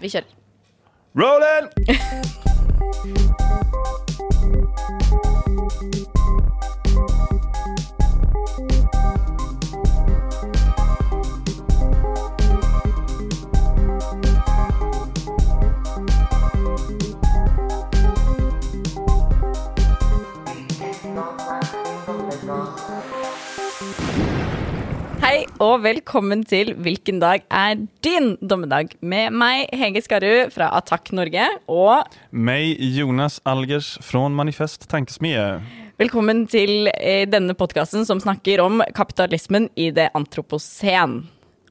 Vi kjører. Rolling! og velkommen til Hvilken dag er din dommedag? Med meg, Hege Skarrud fra Attack Norge, og Mig Jonas Algers från Manifest Tankesmie. velkommen til eh, denne podkasten som snakker om kapitalismen i det antropocen.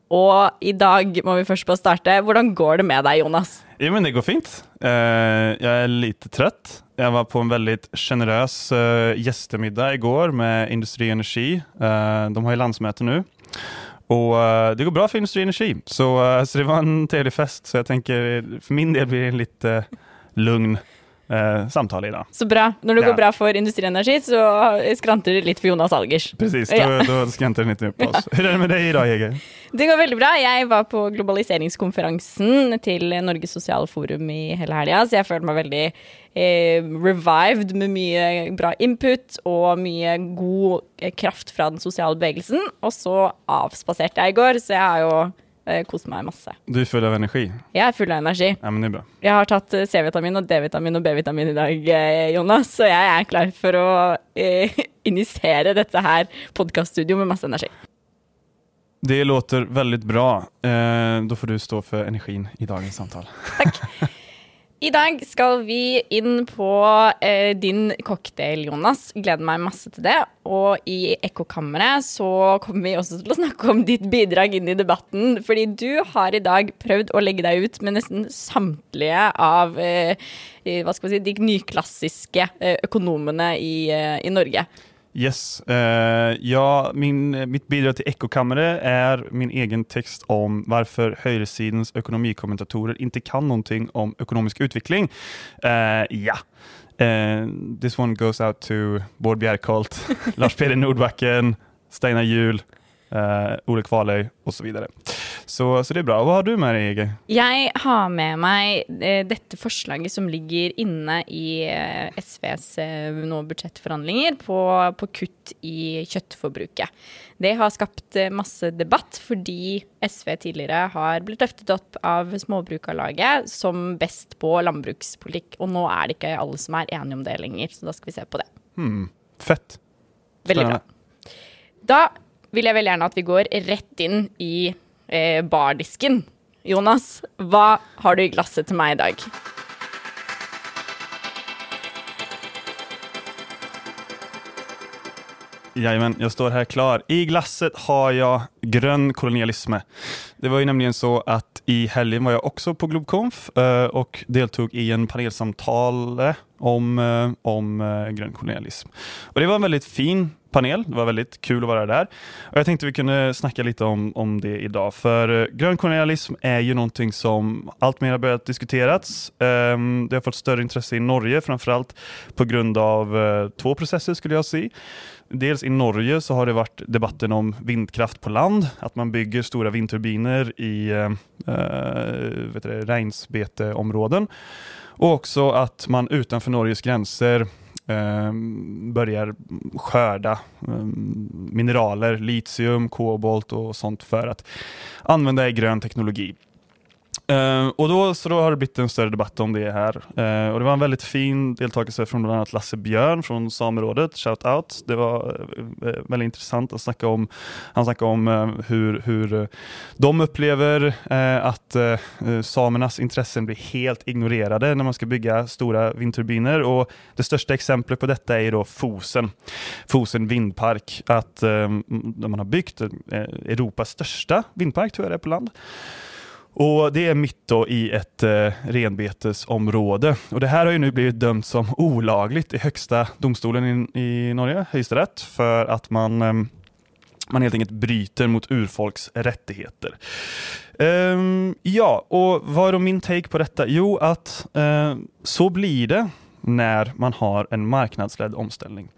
Og i dag må vi først bare starte. Hvordan går det med deg, Jonas? Jo men det går fint. Uh, jag är lite trött. Jag var på en väldigt generös uh, gästemiddag igår med Industri Energi. Uh, de har ju landsmöte nu. Och det går bra för Industri Energi. Så, så det var en trevlig fest. Så jag tänker för min del blir det en lite lugn eh, samtal idag. Så bra. Når det Ja. går bra for Industri Energi, så skranter det litt for Jonas Algers. Precis, då, Ja. då skrattar det lite upp oss. Hur är det med dig idag Hege? Det går veldig bra. Jeg var på globaliseringskonferansen til Norges Sosiale Forum i hele helga, så jeg følte meg veldig eh, revived med mye bra input og mye god kraft fra den sosiale bevegelsen. Og så avspaserte jeg i går, så jeg har jo eh, kost meg masse. Du är full av energi. Jeg er full av energi. Ja men det är bra. Jeg har tatt eh, C-vitamin og D-vitamin og B-vitamin i dag, eh, Jonas, så jeg er klar for å eh, injisere dette her podkaststudio med masse energi. Det låter väldigt bra. Eh, då får du stå för energin i dagens samtal. I dag skal vi inn på eh, din cocktail, Jonas. Gleder meg masse til det. Og i Ekkokammeret så kommer vi også til å snakke om ditt bidrag inn i debatten. Fordi du har i dag prøvd å legge deg ut med nesten samtlige av eh, hva skal vi si, de nyklassiske eh, økonomene i, eh, i Norge. Yes, eh, ja, min, mitt bidrag till Ekokammare är min egen text om varför högersidens ekonomikommentatorer inte kan någonting om ekonomisk utveckling. Eh, ja, eh, this one goes out to Bård Bjerkholt, Lars-Peder Nordbacken, Steinar Hjul, Ole Kvaløy och så vidare. Så, så det är bra. Vad har du med dig, Ege? Jeg har med meg eh, dette forslaget som ligger inne i eh, SVs eh, nå budsjettforhandlinger på, på kutt i kjøttforbruket. Det har skapt masse debatt fordi SV tidligere har blitt løftet opp av Småbrukarlaget som best på landbrukspolitikk, og nå er det ikke alle som er enige om det lenger, så da skal vi se på det. Hmm, fett. Veldig bra. Da vil jeg veldig gjerne at vi går rett inn i eh, bardisken. Jonas, hva har du i glasset til meg i dag? Jajamän, jag står här klar. I glasset har jag grön kolonialism. Det var ju nämligen så att i helgen var jag också på Globkonf eh, och deltog i en panelsamtal eh, om, eh, om grön kolonialism. Och det var en väldigt fin panel, det var väldigt kul att vara där. Och jag tänkte vi kunde snacka lite om, om det idag, för eh, grön kolonialism är ju någonting som alltmer har börjat diskuterats. Ehm, det har fått större intresse i Norge, framförallt på grund av eh, två processer skulle jag säga. Dels i Norge så har det varit debatten om vindkraft på land, att man bygger stora vindturbiner i äh, vet det, regnsbeteområden. Och också att man utanför Norges gränser Ehm, börjar skörda eh, mineraler, litium, kobolt och sånt för att använda i grön teknologi. Uh, och då, så då har det blivit en större debatt om det här. Uh, och det var en väldigt fin deltagelse från bland annat Lasse Björn från Samerådet, shout out. Det var uh, väldigt intressant att snacka om, han snackade om hur, hur de upplever att samernas intressen blir helt ignorerade när man ska bygga stora vindturbiner. Och det största exemplet på detta är då Fosen, Fosen vindpark, att eh, där man har byggt Europas största vindpark tror jag det är på land. Och Det är mitt då i ett eh, renbetesområde. Och Det här har ju nu blivit dömt som olagligt i högsta domstolen i, i Norge, Høyesterett, för att man, eh, man helt enkelt bryter mot urfolks rättigheter. Ehm, ja, och vad är då min take på detta? Jo, att eh, så blir det när man har en marknadsledd omställning.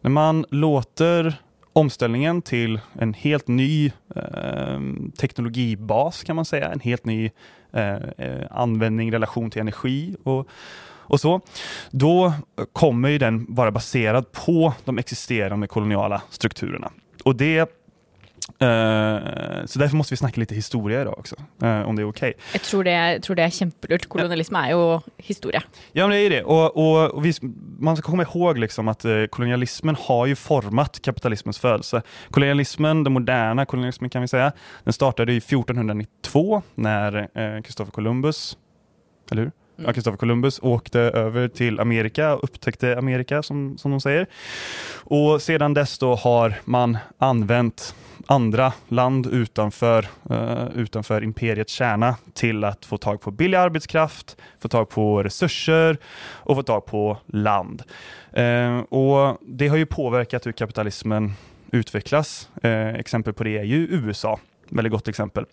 När man låter omställningen till en helt ny eh, teknologibas kan man säga, en helt ny eh, eh användning, relation till energi och, och så, då kommer ju den vara baserad på de existerande koloniala strukturerna. Och det Uh, så därför måste vi snacka lite historia idag också, uh, om det är okej. Okay. Jag tror det, tror det är kämpelurt. Kolonialism är ju historia. Ja, men det är det. Och, och, och vi, man ska komma ihåg liksom att uh, kolonialismen har ju format kapitalismens födelse. Kolonialismen, den moderna kolonialismen kan vi säga, den startade i 1492 när Kristoffer Columbus, eller hur? Mm. Kristoffer Columbus åkte över till Amerika och upptäckte Amerika som, som de säger. Och sedan dess då har man använt andra land utanför, uh, utanför imperiets kärna till att få tag på billig arbetskraft, få tag på resurser och få tag på land. Uh, och Det har ju påverkat hur kapitalismen utvecklas. Uh, exempel på det är ju USA, väldigt gott exempel.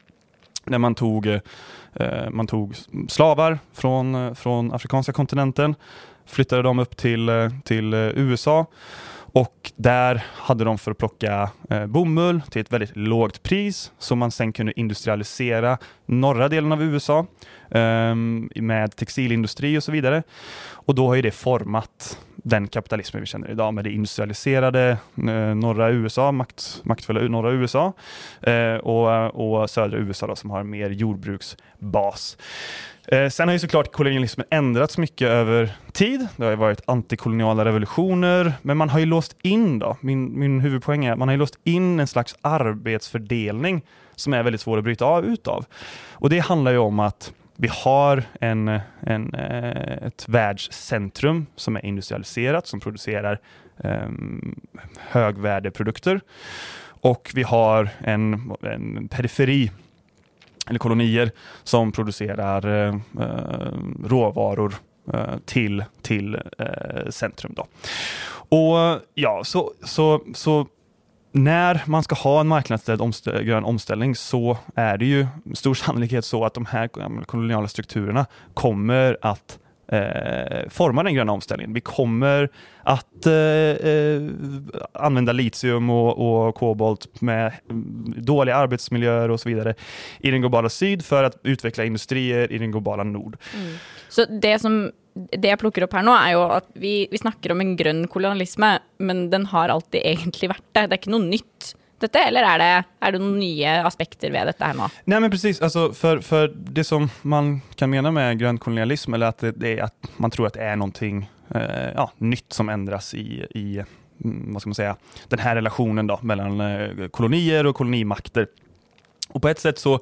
När man tog, man tog slavar från, från afrikanska kontinenten, flyttade dem upp till, till USA och där hade de för att plocka eh, bomull till ett väldigt lågt pris som man sen kunde industrialisera norra delen av USA eh, med textilindustri och så vidare. Och då har ju det format den kapitalismen vi känner idag med det industrialiserade eh, norra USA, makt, maktfulla norra USA eh, och, och södra USA då, som har mer jordbruksbas. Eh, sen har ju såklart kolonialismen ändrats mycket över tid. Det har ju varit antikoloniala revolutioner, men man har ju låst in då, min, min huvudpoäng är att man har ju låst in en slags arbetsfördelning som är väldigt svår att bryta av utav. Och det handlar ju om att vi har en, en, eh, ett världscentrum som är industrialiserat, som producerar eh, högvärdeprodukter. Och vi har en, en periferi eller kolonier som producerar eh, eh, råvaror eh, till, till eh, centrum. Då. Och ja, så, så, så när man ska ha en marknadsledd omst- grön omställning så är det ju stor sannolikhet så att de här koloniala strukturerna kommer att eh, forma den gröna omställningen. Vi kommer att eh, eh, använda litium och, och, kobolt med dåliga arbetsmiljöer och så vidare i den globala syd för att utveckla industrier i den globala nord. Mm. Så det som det jag plockar upp här nu är ju att vi, vi snackar om en grön kolonialism, men den har alltid egentligen varit det. Det är inte något nytt dette, eller är det, är det några nya aspekter ved detta her nå? Nej men precis, altså, för, för det som man kan mena med grønn kolonialism eller att det, det är att man tror att det är någonting eh, ja, nytt som ändras i, i mm, vad ska man säga, den här relationen då, mellan eh, kolonier och kolonimakter. Och på ett sätt så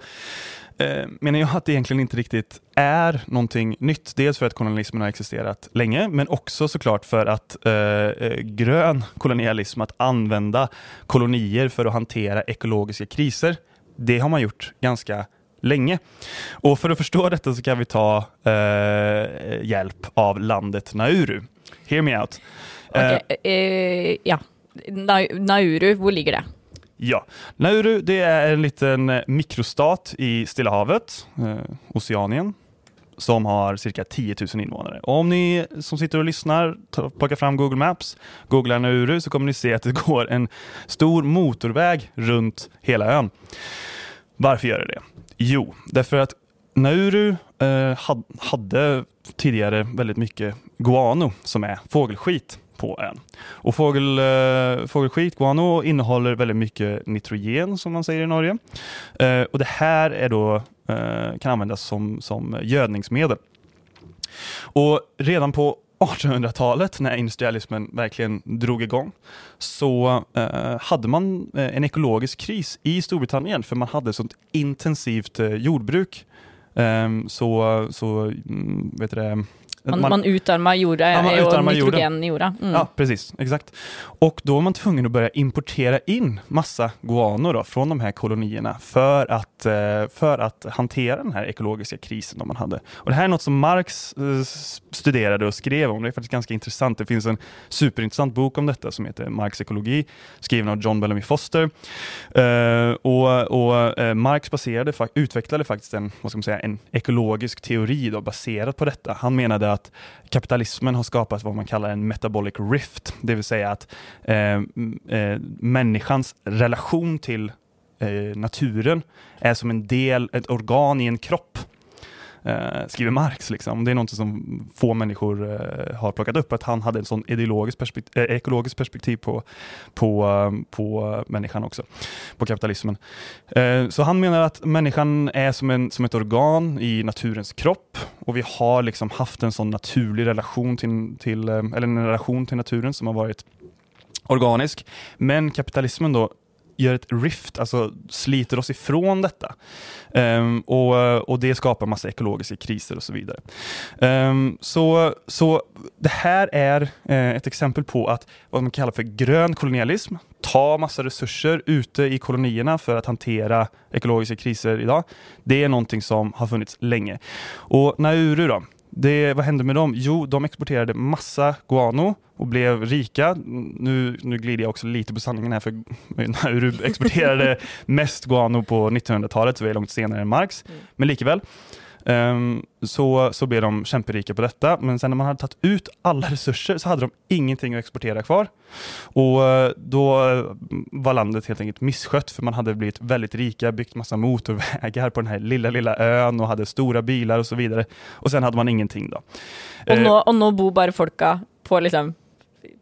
eh, menar jag att det egentligen inte riktigt är någonting nytt. Dels för att kolonialismen har existerat länge, men också såklart för att eh, eh, grön kolonialism, att använda kolonier för att hantera ekologiska kriser, det har man gjort ganska länge. Och för att förstå detta så kan vi ta eh, hjälp av landet Nauru. Hear me out. Eh, okay, eh, ja, Nauru, var ligger det? Ja, Nauru det är en liten eh, mikrostat i Stilla havet, eh, Oceanien, som har cirka 10 000 invånare. Och om ni som sitter och lyssnar plockar fram Google Maps, googlar Nauru så kommer ni se att det går en stor motorväg runt hela ön. Varför gör det det? Jo, därför att Nauru eh, hade tidigare väldigt mycket guano som är fågelskit på ön. Och fågel, eh, fågelskit, guano, innehåller väldigt mycket nitrogen som man säger i Norge. Eh, och Det här är då, eh, kan användas som, som gödningsmedel. Och redan på 1800-talet när industrialismen verkligen drog igång så eh, hade man eh, en ekologisk kris i Storbritannien för man hade sånt intensivt eh, jordbruk. Ehm, så, så mm, vet du det, man, man, man utarmar jorden ja, man utarmar och nitrogen i jorden. Mm. Ja, precis. Exakt. Och då var man tvungen att börja importera in massa guano då, från de här kolonierna för att, eh, för att hantera den här ekologiska krisen man hade. Och det här är något som Marx eh, studerade och skrev om. Det är faktiskt ganska intressant. Det finns en superintressant bok om detta som heter Marx ekologi, skriven av John Bellamy Foster. Och, och Marx baserade, utvecklade faktiskt en, vad ska man säga, en ekologisk teori då, baserat på detta. Han menade att kapitalismen har skapat vad man kallar en metabolic rift, det vill säga att eh, eh, människans relation till eh, naturen är som en del, ett organ i en kropp eh, skriver Marx. Liksom. Det är något som få människor eh, har plockat upp, att han hade en sån ideologisk perspektiv, eh, ekologisk perspektiv på, på, eh, på människan också, på kapitalismen. Eh, så han menar att människan är som, en, som ett organ i naturens kropp och vi har liksom haft en sån naturlig relation till, till eh, eller en relation till naturen som har varit organisk. Men kapitalismen då gör ett rift, alltså sliter oss ifrån detta. Um, och, och det skapar massa ekologiska kriser och så vidare. Um, så, så det här är uh, ett exempel på att vad man kallar för grön kolonialism, ta massa resurser ute i kolonierna för att hantera ekologiska kriser idag. Det är någonting som har funnits länge. Och Nauru då, det, vad hände med dem? Jo, de exporterade massa guano och blev rika. Nu, nu glider jag också lite på sanningen här, för Nauru exporterade mest guano på 1900-talet, så vi är långt senare än Marx. Mm. Men likväl. Um, så, så blev de kämperika på detta, men sen när man hade tagit ut alla resurser så hade de ingenting att exportera kvar. Och uh, då uh, var landet helt enkelt misskött, för man hade blivit väldigt rika, byggt massa motorvägar på den här lilla, lilla ön och hade stora bilar och så vidare. Och sen hade man ingenting då. Och nu, och nu bor bara folka på liksom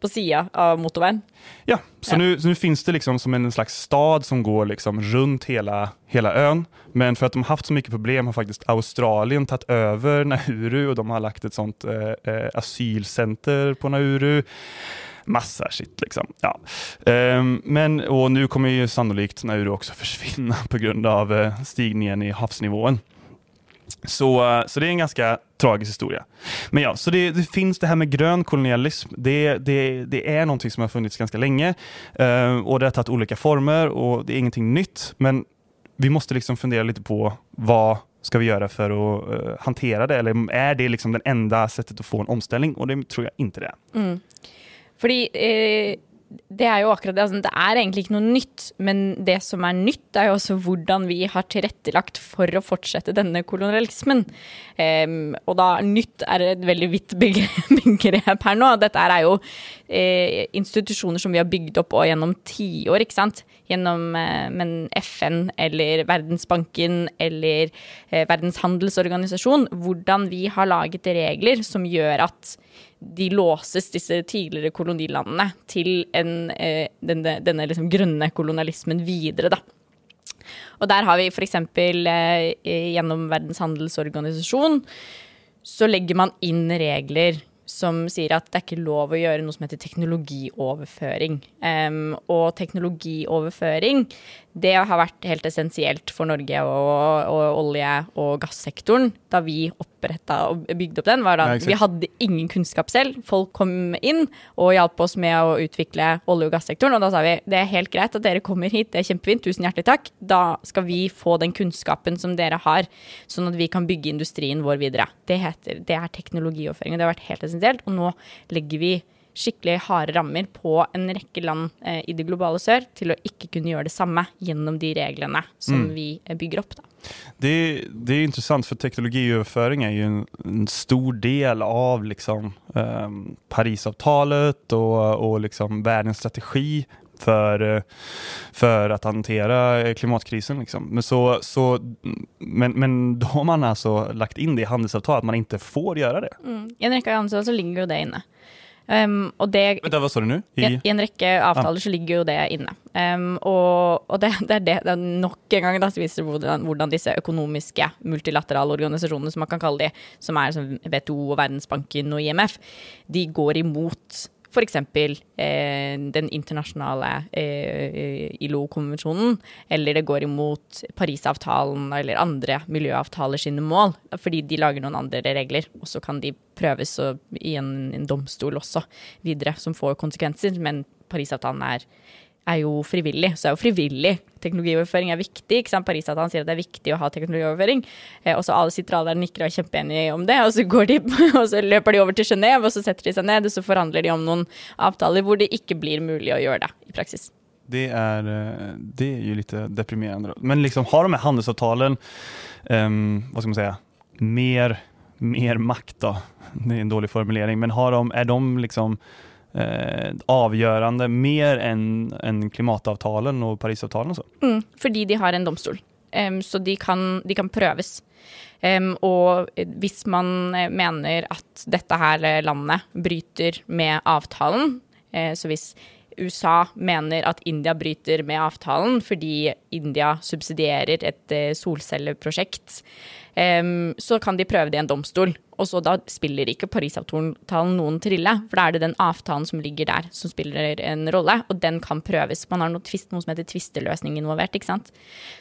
på sida av motorvägen. Ja, så, ja. Nu, så nu finns det liksom som en slags stad som går liksom runt hela, hela ön. Men för att de har haft så mycket problem har faktiskt Australien tagit över Nauru och de har lagt ett sånt eh, eh asylcenter på Nauru massa shit liksom. Ja. Um, men, och nu kommer ju sannolikt Nauru också försvinna på grund av uh, stigningen i havsnivån. Så, eh, så det är en ganska tragisk historia. Men ja, så det, det finns det här med grön kolonialism. Det, det, det är någonting som har funnits ganska länge uh, och det har tagit olika former och det är ingenting nytt. Men vi måste liksom fundera lite på vad ska vi göra för att uh, hantera det? Eller är det liksom det enda sättet att få en omställning? Och det tror jag inte det är. Mm. Fordi eh, det er jo akkurat alltså, det. Altså, det er egentlig ikke noe nytt, men det som er nytt, er jo også hvordan vi har tilrettelagt for å fortsette denne kolonialismen. Um, og da nytt er et veldig vidt begrep her nå. Dette er jo eh, institusjoner som vi har bygd opp gjennom tiår, ikke sant. Gjennom eh, FN eller Verdensbanken eller eh, Verdens handelsorganisasjon. Hvordan vi har laget regler som gjør at de låses, disse tidligere kolonilandene, til en, eh, denne, denne liksom grønne kolonialismen videre, da. Og der har vi f.eks. Eh, gjennom Verdens handelsorganisasjon så legger man inn regler som sier at det er ikke lov å gjøre noe som heter teknologioverføring. Um, og teknologioverføring det har vært helt essensielt for Norge og, og olje- og gassektoren da vi oppretta og bygde opp den. var at Vi hadde ingen kunnskap selv. Folk kom inn og hjalp oss med å utvikle olje- og gassektoren. Og da sa vi det er helt greit at dere kommer hit, det er kjempefint, tusen hjertelig takk. Da skal vi få den kunnskapen som dere har, sånn at vi kan bygge industrien vår videre. Det, heter, det er teknologioverføring. Det har vært helt essensielt. Og nå legger vi skikkelig harde rammer på en rekke land eh, i det globale sør til å ikke kunne gjøre det samme gjennom de reglene som mm. vi eh, bygger opp. Det, det är intressant för teknologiöverföring är ju en, en stor del av liksom, eh, Parisavtalet och, och liksom världens strategi för, eh, för att hantera klimatkrisen. Liksom. Men, så, så, men, men då har man alltså lagt in det i handelsavtal att man inte får göra det. Mm. I en räcka handelsavtal så ligger ju det inne. Um, og det, Vent, hva sa du nå? I, I, en rekke avtaler ah. så ligger jo det inne. Um, og, og det, det, er det, det er nok en gang da, viser hvordan, hvordan, disse økonomiske multilaterale organisasjonene, som man kan kalle de, som er som WTO og Verdensbanken og IMF, de går imot F.eks. Eh, den internasjonale eh, ILO-konvensjonen, eller det går imot Parisavtalen eller andre miljøavtaler sine mål, fordi de lager noen andre regler. Og så kan de prøves i en, en domstol også videre, som får konsekvenser. Men Parisavtalen er er jo frivillig. Så er jo frivillig. Teknologioverføring er viktig. ikke sant? Parisavtalen sier at det er viktig å ha teknologioverføring. Eh, og så alle sitter alle der nikker og er kjempeenige om det, og så, går de, og så løper de over til Genéve, og så setter de seg ned, og så forhandler de om noen avtaler hvor det ikke blir mulig å gjøre det i praksis. Det är, eh, det är ju lite deprimerande. Men liksom, har de här handelsavtalen, um, vad ska man säga, mer mer makt då? Det är en dålig formulering, men har de, är de liksom eh, avgörande mer än, än klimatavtalen och Parisavtalen och så? Mm, fordi de har en domstol. Um, så de kan, de kan prøves. Um, og eh, hvis man menar mener at dette her landet bryter med avtalen, uh, så hvis USA mener at India bryter med avtalen fordi India subsidierer et uh, solcelleprosjekt, um, så kan de prøve det i en domstol. Og så da spiller ikke Parisavtalen noen trille, for da er det den avtalen som ligger der, som spiller en rolle, og den kan prøves. Man har noe, tvist, noe som heter tvisteløsning involvert, ikke sant.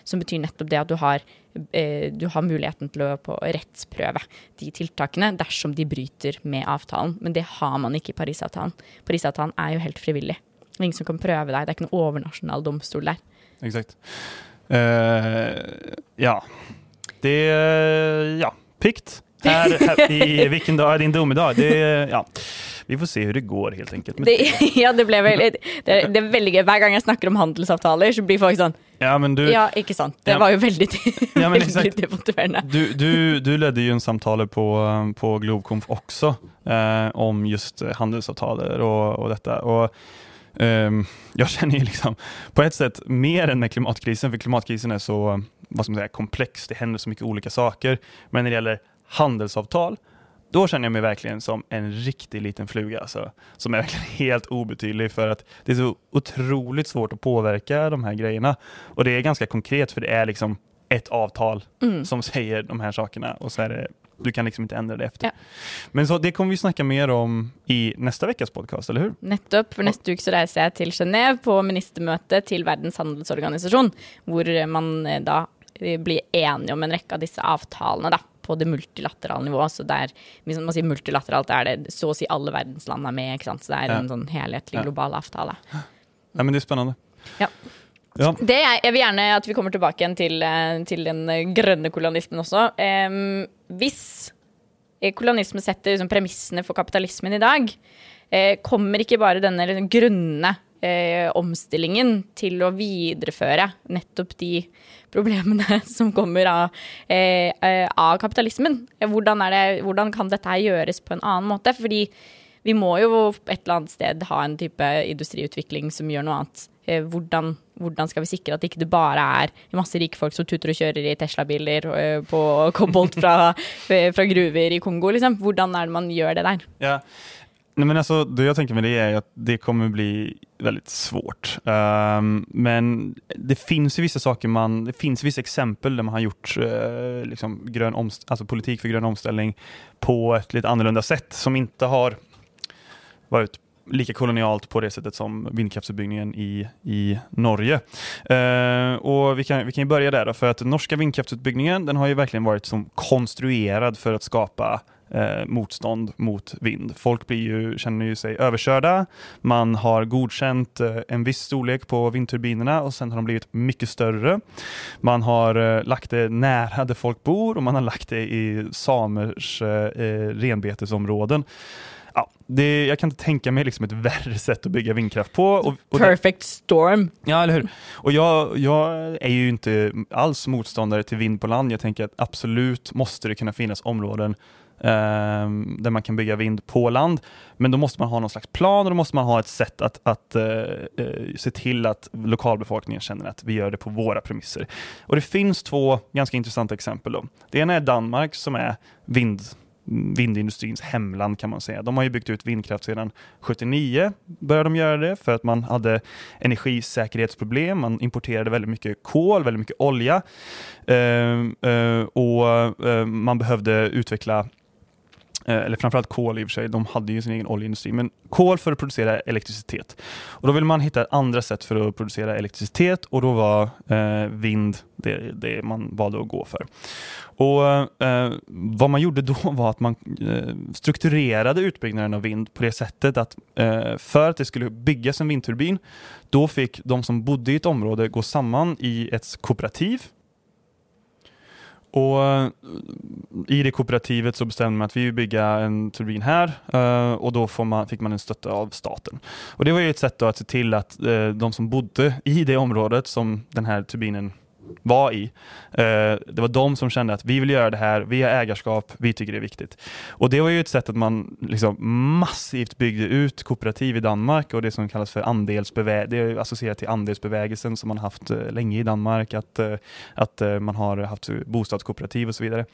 Som betyr nettopp det at du har, eh, du har muligheten til å rettsprøve de tiltakene dersom de bryter med avtalen. Men det har man ikke i Parisavtalen. Parisavtalen er jo helt frivillig. Det er ingen som kan prøve deg. Det er ikke noen overnasjonal domstol der. Exakt. Uh, ja. Det Ja, pikt. Här, här, i, vilken dag är din domedag? Det, ja. Vi får se hur det går helt enkelt. Det, ja, det, ble veldig, det, det, er veldig gøy. Hver gang jeg snakker om handelsavtaler, så blir folk sånn Ja, men du, ja ikke sant. Det ja, var jo veldig, ja, veldig motiverende. Du, du, du, ledde ju en samtale på, på Globconf också eh, om just handelsavtaler och, och detta. Och, jag känner ju liksom på ett sätt mer än med klimatkrisen, för klimatkrisen är så vad ska man säga, komplex, det händer så mycket olika saker. Men när det gäller handelsavtal, då känner jag mig verkligen som en riktig liten fluga, alltså, som är verkligen helt obetydlig för att det är så otroligt svårt att påverka de här grejerna. Och det är ganska konkret för det är liksom ett avtal mm. som säger de här sakerna och så är det du kan liksom inte ändra det efter. Ja. Men så det kommer vi snacka mer om i nästa veckas podcast, eller hur? Nettopp. For neste uke så reiser jeg til Genève på ministermøte til Verdens handelsorganisasjon, hvor man eh, da blir enige om en rekke av disse avtalene, da på det multilaterale nivået. Så der, hvis man sier multilateralt, er det så å si alle verdensland er med. ikke sant? Så det ja. en sånn helhetlig global avtale. Ja, men det er spennende. Ja. Ja. Det er, jeg vil gjerne at vi kommer tilbake igjen til, eh, til den eh, grønne kolonismen også. Um, hvis eh, kolonisme setter liksom, premissene for kapitalismen i dag, eh, kommer ikke bare denne liksom, grønne eh, omstillingen til å videreføre nettopp de problemene som kommer av, eh, av kapitalismen. Hvordan, det, hvordan, kan dette her gjøres på en annen måte? Fordi vi må jo et eller annet sted ha en type industriutvikling som gjør noe annet. Eh, hvordan, hvordan, skal vi sikre at ikke det bare er masse rike folk som tuter og kjører i Tesla-biler eh, på kobolt fra, fra, gruver i Kongo? Liksom? Hvordan er det man gjør det der? Ja. Nej, men alltså, det jag tänker med det är att det kommer bli väldigt svårt. Um, men det finns ju vissa saker man, det finns vissa exempel där man har gjort uh, liksom grön omst alltså politik för grön omställning på ett lite annorlunda sätt som inte har varit lika kolonialt på det sättet som vindkraftsutbyggningen i, i Norge. Eh, och vi kan, vi kan börja där då, för att norska vindkraftsutbyggningen den har ju verkligen varit som konstruerad för att skapa eh, motstånd mot vind. Folk blir ju, känner ju sig överkörda. Man har godkänt eh, en viss storlek på vindturbinerna och sen har de blivit mycket större. Man har eh, lagt det nära där folk bor och man har lagt det i samers eh, eh renbetesområden. Ja, det, jag kan inte tänka mig liksom ett värre sätt att bygga vindkraft på. Och, och Perfect storm. Ja, eller hur? Och jag, jag, är ju inte alls motståndare till vind på land. Jag tänker att absolut måste det kunna finnas områden eh, där man kan bygga vind på land. Men då måste man ha någon slags plan och då måste man ha ett sätt att, att eh, eh, se till att lokalbefolkningen känner att vi gör det på våra premisser. Och det finns två ganska intressanta exempel. Då. Det ena är Danmark som är vind vindindustrins hemland kan man säga. De har ju byggt ut vindkraft sedan 79, började de göra det för att man hade energisäkerhetsproblem. Man importerade väldigt mycket kol, väldigt mycket olja ehm, eh, och eh, man behövde utveckla eh, eller framförallt kol i och för sig, de hade ju sin egen oljeindustri, men kol för att producera elektricitet. Och Då vill man hitta andra sätt för att producera elektricitet och då var eh, vind det, det, man valde att gå för. Och eh, Vad man gjorde då var att man eh, strukturerade utbyggnaden av vind på det sättet att eh, för att det skulle byggas en vindturbin, då fick de som bodde i ett område gå samman i ett kooperativ och eh, I det kooperativet så bestämde man att vi vill bygga en turbin här eh, och då man, fick man en stötta av staten. Och Det var ju ett sätt att se till att eh, de som bodde i det området som den här turbinen var i. Eh, det var de som kände att vi vill göra det här, vi har ägarskap, vi tycker det är viktigt. Och det var ju ett sätt att man liksom massivt byggde ut kooperativ i Danmark och det som kallas för andelsbevägelsen, det är associerat till andelsbevägelsen som man haft eh, länge i Danmark, att, eh, att eh, man har haft bostadskooperativ och så vidare.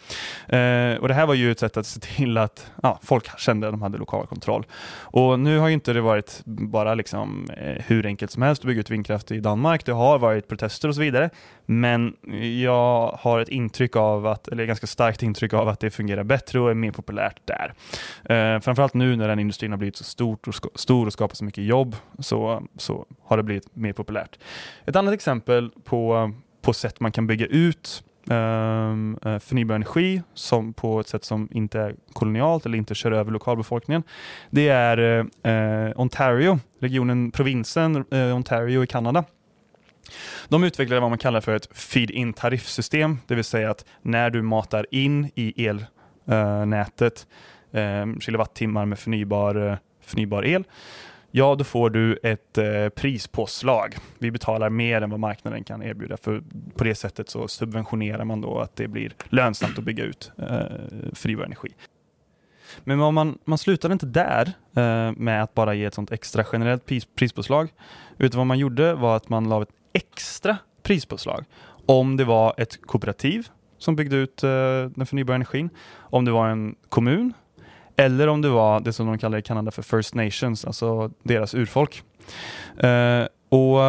Och det här var ju ett sätt att se till att ja, folk kände att de hade lokal kontroll. Och nu har ju inte det varit bara liksom hur enkelt som helst att bygga ut vindkraft i Danmark. Det har varit protester och så vidare. Men men jag har ett intryck av att, eller ganska starkt intryck av att det fungerar bättre och är mer populärt där. Eh, framförallt nu när den industrin har blivit så stort och stor och skapar så mycket jobb så, så har det blivit mer populärt. Ett annat exempel på, på sätt man kan bygga ut ehm, eh, förnybar energi som på ett sätt som inte är kolonialt eller inte kör över lokalbefolkningen. Det är eh, eh Ontario, regionen, provinsen eh, Ontario i Kanada. De utvecklade vad man kallar för ett feed-in tariffsystem, det vill säga att när du matar in i elnätet eh, eh, kilowattimmar med förnybar, eh, förnybar el, ja då får du ett eh, prispåslag. Vi betalar mer än vad marknaden kan erbjuda, för på det sättet så subventionerar man då att det blir lönsamt att bygga ut eh, förnybar energi. Men man, man slutade inte där eh, med att bara ge ett sånt extra generellt pris, prispåslag, utan vad man gjorde var att man la ett extra prispåslag om det var ett kooperativ som byggde ut eh, den förnybara energin, om det var en kommun eller om det var det som de kallar i Kanada för First Nations, alltså deras urfolk. Eh, och,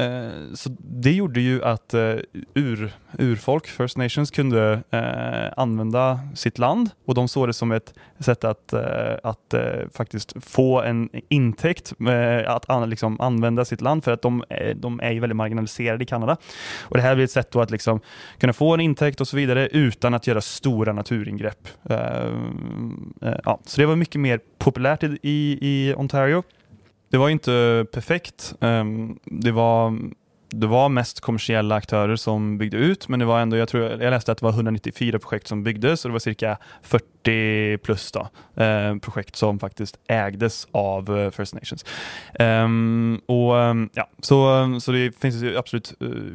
eh, så Det gjorde ju att eh, ur, urfolk, First Nations, kunde eh, använda sitt land och de såg det som ett sätt att, eh, att eh, faktiskt få en intäkt, eh, att an, liksom använda sitt land för att de, eh, de är ju väldigt marginaliserade i Kanada. Och Det här blir ett sätt att liksom kunna få en intäkt och så vidare utan att göra stora naturingrepp. Eh, eh ja, så det var mycket mer populärt i, i Ontario. Det var inte perfekt. Ehm, det var, det var mest kommersiella aktörer som byggde ut, men det var ändå, jag, tror, jag läste att det var 194 projekt som byggdes och det var cirka 40 plus då, eh, projekt som faktiskt ägdes av eh, First Nations. Um, och, ehm, ja, så, så det finns absolut uh,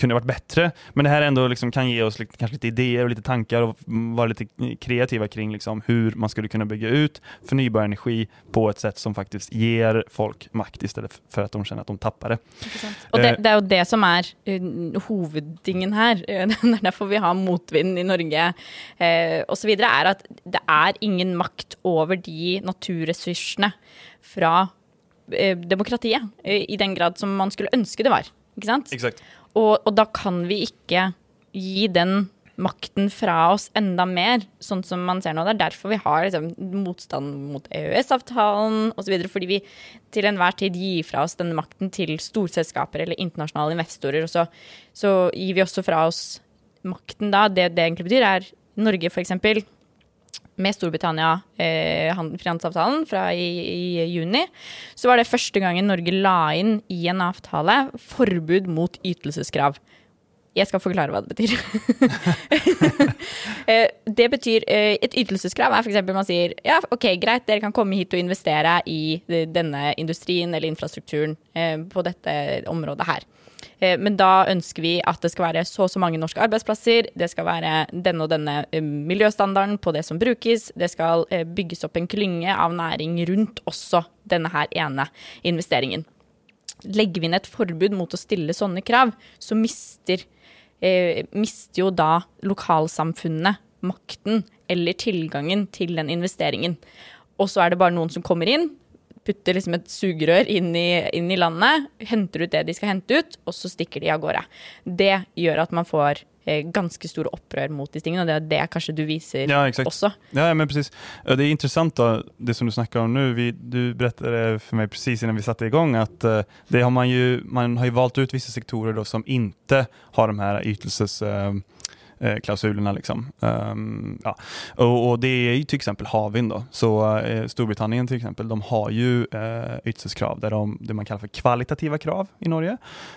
kunde varit bättre. Men det här ändå liksom kan ge oss lite, kanske lite idéer och lite tankar och vara lite kreativa kring liksom hur man skulle kunna bygga ut förnybar energi på ett sätt som faktiskt ger folk makt istället för att de känner att de tappar det. Och det, det är ju det som är uh, hoveddingen här, det är därför vi har motvind i Norge och så vidare, är att det är ingen makt över de naturresurserna från demokratiet i den grad som man skulle önska det var. Ikke sant? Exakt. Og, og, da kan vi ikke gi den makten fra oss enda mer, sånn som man ser nå. Det er derfor vi har liksom, motstand mot EØS-avtalen osv. Fordi vi til enhver tid gir fra oss denne makten til storselskaper eller internasjonale investorer. Og så, så gir vi også fra oss makten da. Det det egentlig betyr, er Norge f.eks med Storbritannia, eh, frihandelsavtalen fra i, i, juni, så var det første gangen Norge la inn i en avtale forbud mot ytelseskrav. Jeg skal forklare hva det betyr. Eh, det betyr Et eh, ytelseskrav er f.eks. man sier ja, ok, greit, dere kan komme hit og investere i denne industrien eller infrastrukturen eh, på dette området her. Eh, men da ønsker vi at det skal være så og så mange norske arbeidsplasser, det skal være denne og denne eh, miljøstandarden på det som brukes, det skal eh, bygges opp en klynge av næring rundt også denne her ene investeringen. Legger vi inn et forbud mot å stille sånne krav, så mister, eh, mister jo da lokalsamfunnene makten eller tilgangen til den investeringen. Og så er det bare noen som kommer inn, putter liksom et sugerør inn i, inn i, landet, henter ut det de skal hente ut, og så stikker de av gårde. Det gjør at man får eh, ganska stora upprör mot disse tingene, og det är det kanske du visar ja, exakt. också. Ja, men precis. Det är intressant då, det som du snackar om nu. Vi, du berättade för mig precis innan vi satte igång att uh, det har man, ju, man har ju valt ut vissa sektorer då som inte har de här ytelses uh, eh, klausulerna. Liksom. Um, ja. och, och, det är ju till exempel havvind. Så eh, Storbritannien till exempel, de har ju eh, ytelseskrav, där de, det man kallar för kvalitativa krav i Norge.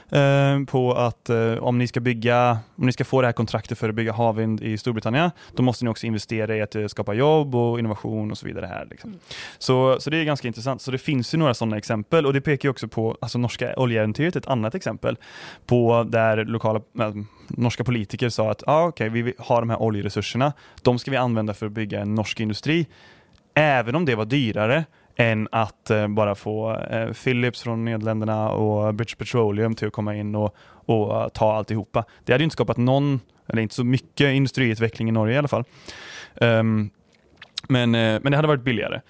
Eh, på att eh, om ni ska bygga, om ni ska få det här kontraktet för att bygga havvind i Storbritannien, då måste ni också investera i att eh, skapa jobb och innovation och så vidare här. Liksom. Mm. Så, så det är ganska intressant. Så det finns ju några sådana exempel och det pekar också på alltså norska oljeäventyret, ett annat exempel på där lokala äh, norska politiker sa att ah, okay, vi har de här oljeresurserna, de ska vi använda för att bygga en norsk industri. Även om det var dyrare än att eh, bara få eh, Philips från Nederländerna och British Petroleum till att komma in och, och uh, ta alltihopa. Det hade inte skapat någon, eller inte så mycket industriutveckling i Norge i alla fall. Um, men, eh, men det hade varit billigare.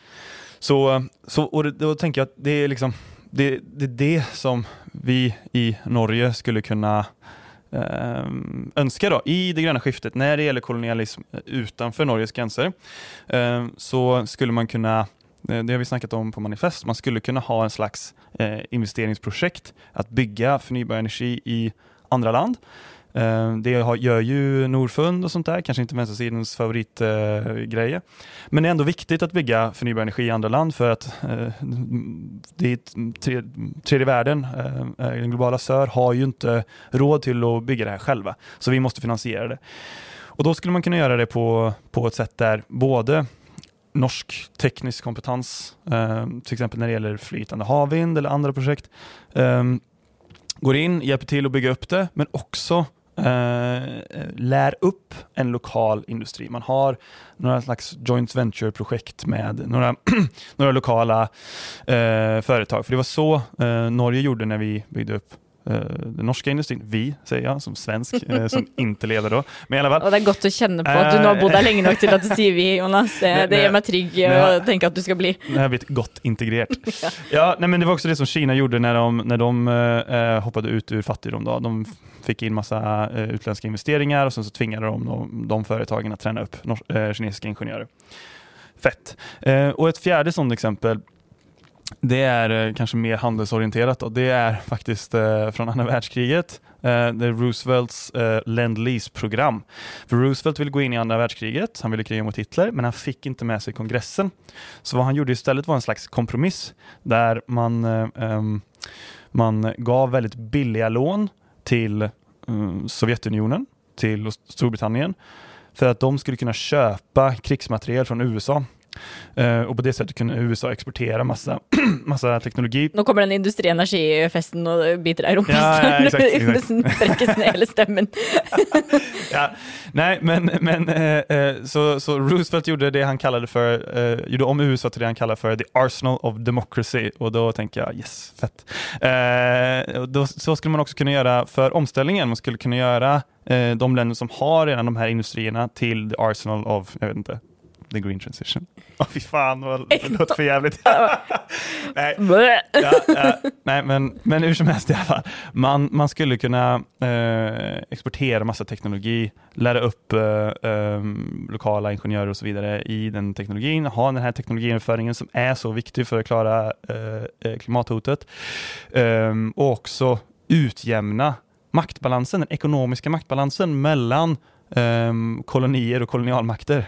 Så, så och då tänker jag att det är liksom det, det, det som vi i Norge skulle kunna Ehm, önskar då, i det gröna skiftet när det gäller kolonialism eh, utanför Norges gränser ehm, så skulle man kunna eh, det har vi snackat om på manifest. Man skulle kunna ha en slags eh, investeringsprojekt att bygga förnybar energi i andra land Eh, det gör ju Nordfund och sånt där, kanske inte vänstersidans favoritgrejer. Eh, men det är ändå viktigt att bygga förnybar energi i andra land för att eh, det är tredje världen, den globala sör, har ju inte råd till att bygga det här själva. Så vi måste finansiera det. Och då skulle man kunna göra det på, på ett sätt där både norsk teknisk kompetens, till exempel när det gäller flytande havvind eller andra projekt, går in, hjälper till att bygga upp det, men också Eh, eh, lär upp en lokal industri. Man har några slags joint venture-projekt med några, några lokala eh, företag. För det var så eh, Norge gjorde när vi byggde upp den norska industrin, vi säger jag som svensk, uh, som inte lever då. Men i alla fall. Och det är gott att känna på att du nu har bott där länge nog till att du säger vi Jonas. Det, det gör mig trygg och tänker att du ska bli. Det har blivit gott integrerat. ja. ja, nej, men det var också det som Kina gjorde när de, när de uh, hoppade ut ur fattigdom. Då. De fick in massa utländska investeringar och sen så tvingade de de, de företagen att träna upp kinesiska ingenjörer. Fett. och ett fjärde sådant exempel det är eh, kanske mer handelsorienterat. Då. Det är faktiskt eh, från andra världskriget. Eh, det är Roosevelts eh, Lend-Lease-program. För Roosevelt ville gå in i andra världskriget, han ville kriga mot Hitler, men han fick inte med sig kongressen. Så vad han gjorde istället var en slags kompromiss där man, eh, ehm, man gav väldigt billiga lån till eh, Sovjetunionen, till Storbritannien, för att de skulle kunna köpa krigsmateriel från USA och på det sättet kunde USA exportera massa, massa teknologi. Nu kommer den industrienergifesten och biter dig i rumpan. Ja, ja, exakt, exakt. stämmen. ja, nej, men, men uh, så, så Roosevelt gjorde det han kallade för, gjorde om USA till det han kallade för the arsenal of democracy och då tänker jag yes, fett. Då, så skulle man också kunna göra för omställningen, man skulle kunna göra de länder som har redan de här industrierna till the arsenal of, jag vet inte, the green transition. Åh oh, fy fan, vad, det låter för jävligt. nej, ja, ja, nej men, men hur som helst i alla fall. Man, man skulle kunna eh, exportera massa teknologi, lära upp eh, eh, lokala ingenjörer och så vidare i den teknologin, ha den här teknologiöverföringen som är så viktig för att klara eh, eh, klimathotet ehm, och också utjämna maktbalansen, den ekonomiska maktbalansen mellan ehm, kolonier och kolonialmakter.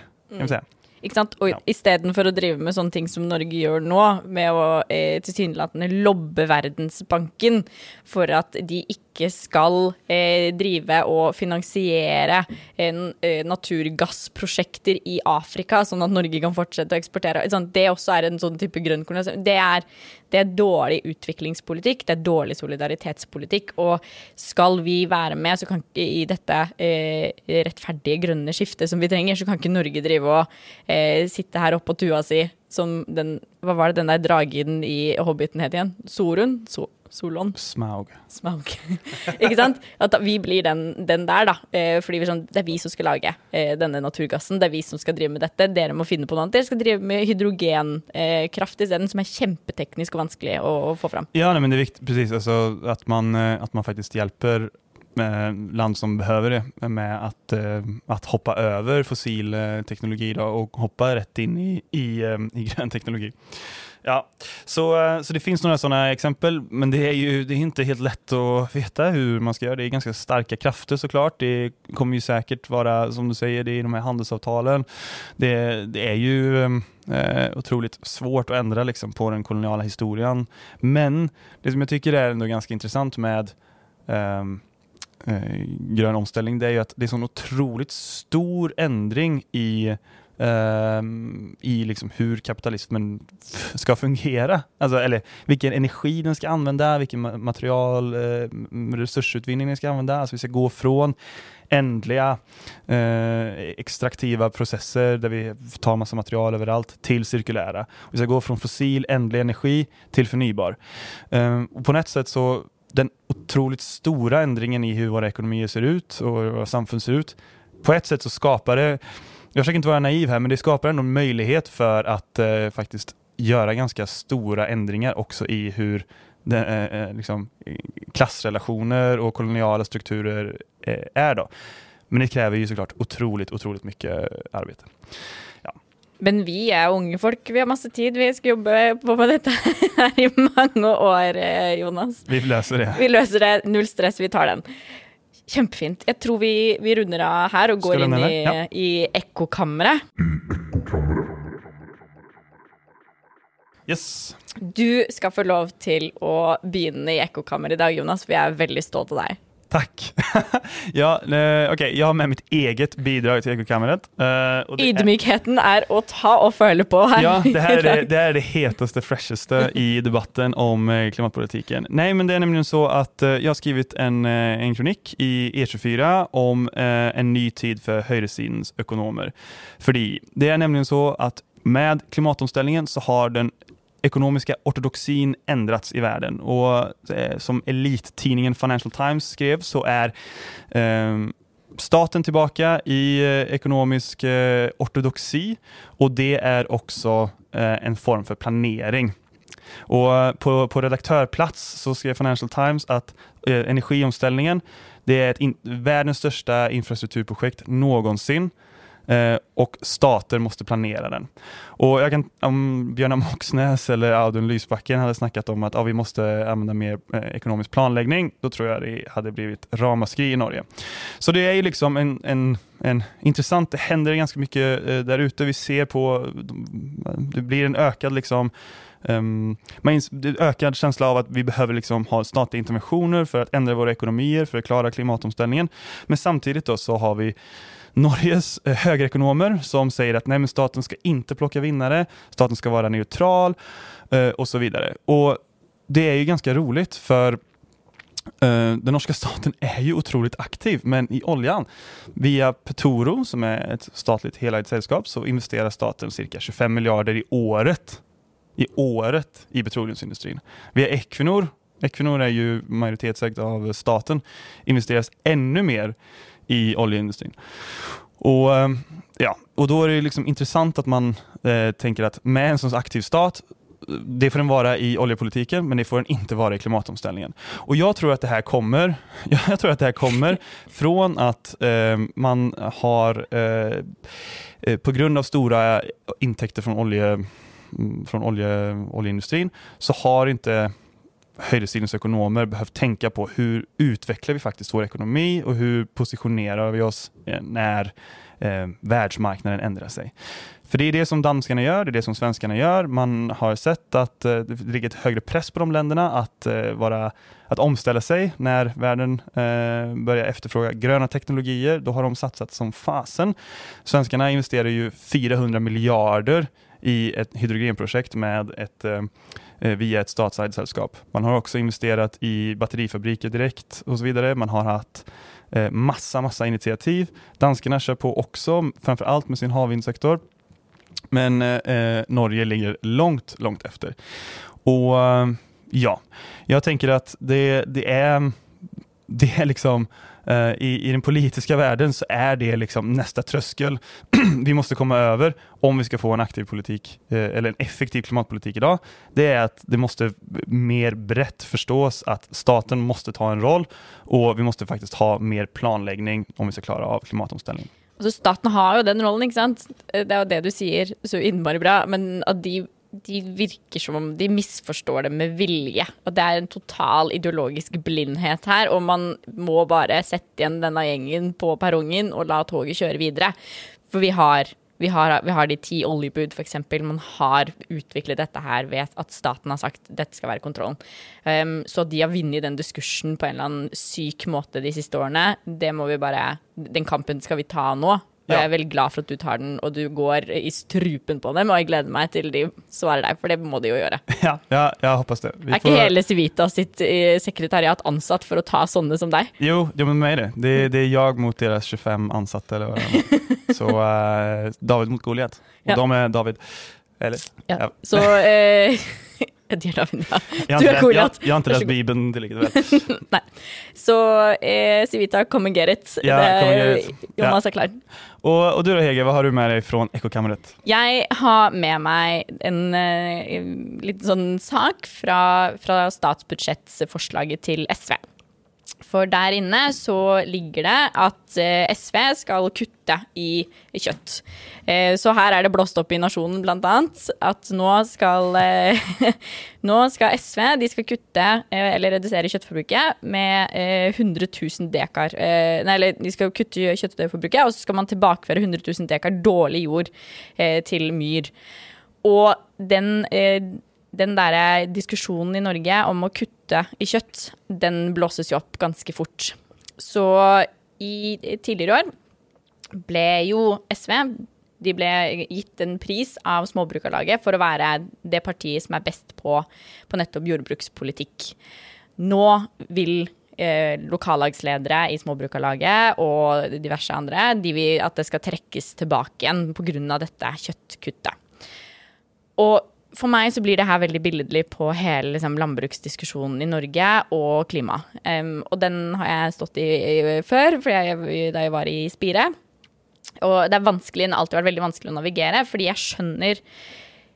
Säga. Ikke sant? Og ja. istedenfor å drive med sånne ting som Norge gjør nå, med å eh, tilsynelatende lobbe Verdensbanken for at de ikke skal eh, drive og finansiere eh, naturgassprosjekter i Afrika, sånn at Norge kan fortsette å eksportere. Sånn, det også er en sånn type grønn det er, det er dårlig utviklingspolitikk, det er dårlig solidaritetspolitikk. Og skal vi være med, så kan inte i dette eh, rettferdige grønne skiftet som vi trenger, så kan ikke Norge drive og eh, sitte her på tua si som den Hva var det den der dragen i Hobbiten het igjen? Sorun? So Solon? Smaug. Smaug. ikke sant? At vi blir den, den der, da. Eh, fordi sånn, det er vi som skal lage eh, denne naturgassen. Det er vi som skal drive med dette. Dere må finne på noe annet. Dere skal drive med hydrogenkraft eh, isteden, som er kjempeteknisk og vanskelig å, å få fram. Ja, nej, men det är viktigt, precis, alltså, att, man, eh, att man faktiskt hjälper land som behöver det med att, eh, att hoppa över fossil eh, teknologi då, och hoppa rätt in i, i, eh, i grön teknologi. Ja, så, eh, så det finns några sådana exempel, men det är ju det är inte helt lätt att veta hur man ska göra. Det är ganska starka krafter såklart. Det kommer ju säkert vara, som du säger, det är de här handelsavtalen. Det, det är ju eh, eh, otroligt svårt att ändra liksom, på den koloniala historien. Men det som jag tycker är ändå ganska intressant med ehm, eh, grön omställning, det är ju att det är en otroligt stor ändring i Um, i liksom hur kapitalismen ska fungera. Alltså, eller vilken energi den ska använda, vilken material, eh, resursutvinning den ska använda. Alltså vi ska gå från ändliga eh, extraktiva processer där vi tar massa material överallt till cirkulära. Vi ska gå från fossil ändlig energi till förnybar. Um, och på något sätt så den otroligt stora ändringen i hur våra ekonomier ser ut och våra samfund ser ut, på ett sätt så skapar det jag försöker inte vara naiv här, men det skapar ändå en möjlighet för att eh, faktiskt göra ganska stora ändringar också i hur det, eh, eh liksom, klassrelationer och koloniala strukturer eh, är. Då. Men det kräver ju såklart otroligt, otroligt mycket arbete. Ja. Men vi är unga folk, vi har massa tid, vi ska jobba på med detta här i många år, eh, Jonas. Vi löser det. Vi löser det, noll stress, vi tar den. Kjempefint. Jeg tror vi, vi runder av her og går inn i, ja. i ekkokammeret. Yes. Du skal få lov til å begynne i ekkokammeret i dag, Jonas. Vi er veldig stolt av deg. Tack. ja, eh, okay, jag har med mitt eget bidrag till Ekokammeret. Eh, Ydmykheten är att ta och följa på här. Ja, det här är det, är det hetaste, freshaste i debatten om eh, klimatpolitiken. Nej, men det är nämligen så att jag har skrivit en, en kronik i E24 om eh, en ny tid för högersidens ekonomer. För det är nämligen så att med klimatomställningen så har den ekonomiska ortodoxin ändrats i världen. Och eh, som elittidningen Financial Times skrev så är eh, staten tillbaka i eh, ekonomisk eh, ortodoxi och det är också eh, en form för planering. Och eh, på, på redaktörplats så skrev Financial Times att eh, energiomställningen det är ett in, världens största infrastrukturprojekt någonsin Eh, och stater måste planera den. Och jag kan, om Björn Moxnäs eller Audun Lysbacken hade snackat om att ja, vi måste använda mer eh, ekonomisk planläggning, då tror jag det hade blivit ramaskri i Norge. Så det är ju liksom en, en, en intressant, det händer ganska mycket eh, där ute. Vi ser på, det blir en ökad liksom Um, man ökad känsla av att vi behöver liksom ha statliga interventioner för att ändra våra ekonomier, för att klara klimatomställningen. Men samtidigt då så har vi Norges eh, högerekonomer som säger att nej, men staten ska inte plocka vinnare, staten ska vara neutral eh, och så vidare. Och Det är ju ganska roligt för eh, den norska staten är ju otroligt aktiv, men i oljan, via Petoro som är ett statligt helägt sällskap, så investerar staten cirka 25 miljarder i året i året i petroleumsindustrin. Via Equinor, Equinor är ju majoritetsägt av staten, investeras ännu mer i oljeindustrin. Och, eh, ja, och då är det liksom intressant att man eh, tänker att med en sån aktiv stat det får den vara i oljepolitiken, men det får den inte vara i klimatomställningen. Och jag tror att det här kommer, jag tror att det här kommer från att eh, man har, eh, eh på grund av stora intäkter från, olje, mm, från olje, oljeindustrin, så har inte högersidens ekonomer behövt tänka på hur utvecklar vi faktiskt vår ekonomi och hur positionerar vi oss eh, när eh, världsmarknaden ändrar sig. För det är det som danskarna gör, det är det som svenskarna gör. Man har sett att eh, det ligger ett högre press på de länderna att, eh, vara, att omställa sig när världen eh, börjar efterfråga gröna teknologier. Då har de satsat som fasen. Svenskarna investerar ju 400 miljarder i ett hydrogenprojekt med ett eh, eh via ett statsägt sällskap. Man har också investerat i batterifabriker direkt och så vidare. Man har haft eh, massa, massa initiativ. Danskarna kör på också, framför allt med sin havvindsektor. Men eh, eh, Norge ligger långt, långt efter. Och eh, ja, jag tänker att det, det är det är liksom Eh, i, i den politiska världen så är det liksom nästa tröskel vi måste komma över om vi ska få en aktiv politik eh, eller en effektiv klimatpolitik idag. Det är att det måste mer brett förstås att staten måste ta en roll och vi måste faktiskt ha mer planläggning om vi ska klara av klimatomställningen. Altså, staten har ju den rollen, ikke sant. Det är jo det du säger så innmari bra, men att de de virker som om de misforstår det med vilje. Og det er en total ideologisk blindhet her, og man må bare sette igjen denne gjengen på perrongen og la toget kjøre videre. For vi har, vi har, vi har de ti oljebud, f.eks. Man har utviklet dette her ved at staten har sagt dette skal være kontrollen. Um, så de har vunnet den diskursen på en eller annen syk måte de siste årene. Det må vi bare Den kampen skal vi ta nå. Og Ja. jeg er veldig glad for at du tar den, og du går i strupen på dem. Og jeg gleder meg til de svarer deg, for det må de jo gjøre. Ja, ja, jag hoppas det. Vi Er ikke hele Civita sitt eh, sekretariat ansatt for å ta sånne som deg? Jo, jo, men med det. Det, det är jag mot deras 25 ansatta eller vad det var. Så eh, David mot Goliat. Och Ja. de är David. Eller? Ja. Ja. Så eh, De er David, ja. Du läst, Goliat. jag har god. Bibeln tillräckligt väl. Nei. Så eh, Civita, come and get it. Ja, Det- come and get it. Ja. Jonas er klar. Och, och du då Hege, vad har du med dig från Ekokammeret? Jag har med mig en eh, uh, liten sån sak från, från statsbudgetförslaget till SV. For der inne så ligger det at eh, SV skal kutte i kjøtt. Eh, så her er det blåst opp i Nasjonen blant at nå skal, eh, nå skal SV de skal kutte eller redusere kjøttforbruket med 100 000 dekar. Nei, eller de skal kutte kjøttforbruket, og så skal man tilbakeføre 100 000 dekar dårlig jord til myr. Og den, den der eh, diskusjonen i Norge om å kutte i kjøtt, den blåses jo opp ganske fort. Så i tidligere år ble jo SV de ble gitt en pris av Småbrukarlaget for å være det partiet som er best på, på nettopp jordbrukspolitikk. Nå vil eh, lokallagsledere i Småbrukarlaget og diverse andre de vil at det skal trekkes tilbake igjen pga. dette kjøttkuttet. Og for meg så blir det her veldig billedlig på hele liksom, landbruksdiskusjonen i Norge og klima. Um, og den har jeg stått i, i før, for jeg, da jeg var i Spire. Og det er vanskelig, det har alltid vært veldig vanskelig å navigere, fordi jeg skjønner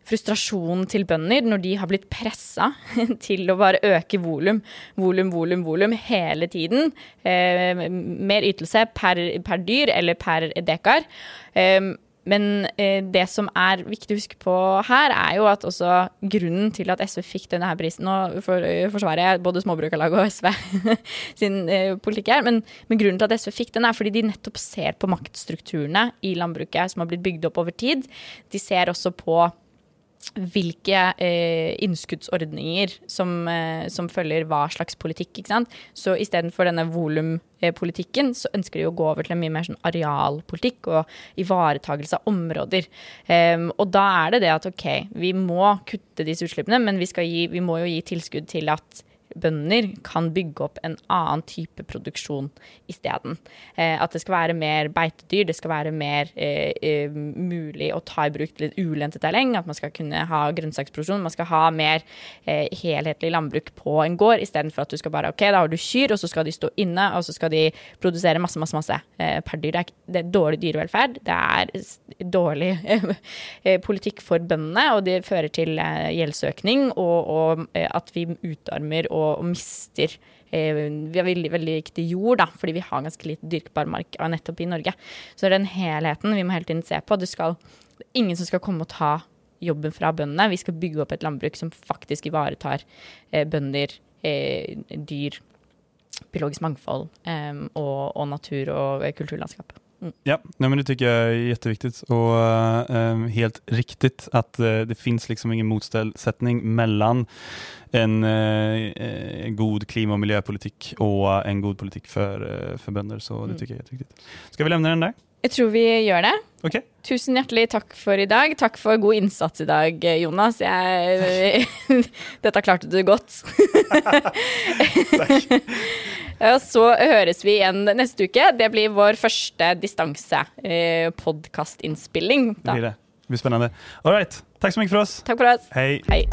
frustrasjonen til bønder når de har blitt pressa til å bare øke volum, volum, volum, volum hele tiden. Eh, mer ytelse per, per dyr eller per dekar. Eh, men eh, det som er viktig å huske på her, er jo at også grunnen til at SV fikk denne her prisen Nå for, eh, forsvarer jeg både Småbrukarlaget og SV sin eh, politikk her, men, men grunnen til at SV fikk den, er fordi de nettopp ser på maktstrukturene i landbruket som har blitt bygd opp over tid. De ser også på hvilke eh, innskuddsordninger som, eh, som følger hva slags politikk. ikke sant? Så istedenfor denne volumpolitikken, eh, så ønsker de å gå over til en mye mer sånn arealpolitikk og ivaretagelse av områder. Ehm, um, og da er det det at ok, vi må kutte disse utslippene, men vi, skal gi, vi må jo gi tilskudd til at bønder kan bygge opp en annen type produksjon isteden. Eh, at det skal være mer beitedyr, det skal være mer eh, eh mulig å ta i bruk litt ulentet terreng, at man skal kunne ha grønnsaksproduksjon, man skal ha mer eh, helhetlig landbruk på en gård, istedenfor at du skal bare ok, da har du kyr, og så skal de stå inne, og så skal de produsere masse, masse, masse eh, per dyr. Det er, det er dårlig dyrevelferd, det er dårlig eh, politikk for bøndene, og det fører til eh, gjeldsøkning, og, og eh, at vi utarmer og, og mister eh, Vi har veldig, veldig riktig jord, da, fordi vi har ganske lite dyrkbar mark nettopp i Norge. Så det er den helheten vi må hele tiden se på. Det skal det er ingen som skal komme og ta jobben fra bøndene. Vi skal bygge opp et landbruk som faktisk ivaretar eh, bønder, eh, dyr, biologisk mangfold eh, og, og natur og kulturlandskap. Ja, nej, men det tycker jag är jätteviktigt och eh, helt riktigt att eh, det finns liksom ingen motsättning mellan en eh, eh, god klima och miljöpolitik och en god politik för, för bönder. Så det Mm. tycker jag är jätteviktigt. Ska vi lämna den där? Jeg tror vi gjør det. Okej. Tusen hjertelig takk for i dag. Takk for god innsats i dag, Jonas. Jeg, dette klarte du godt. Og så høres vi igjen neste uke. Det blir vår første distanse-podkastinnspilling. Det blir det. Det blir spännande. All right. Tack så mycket för oss. Takk for oss. Hej. Hei.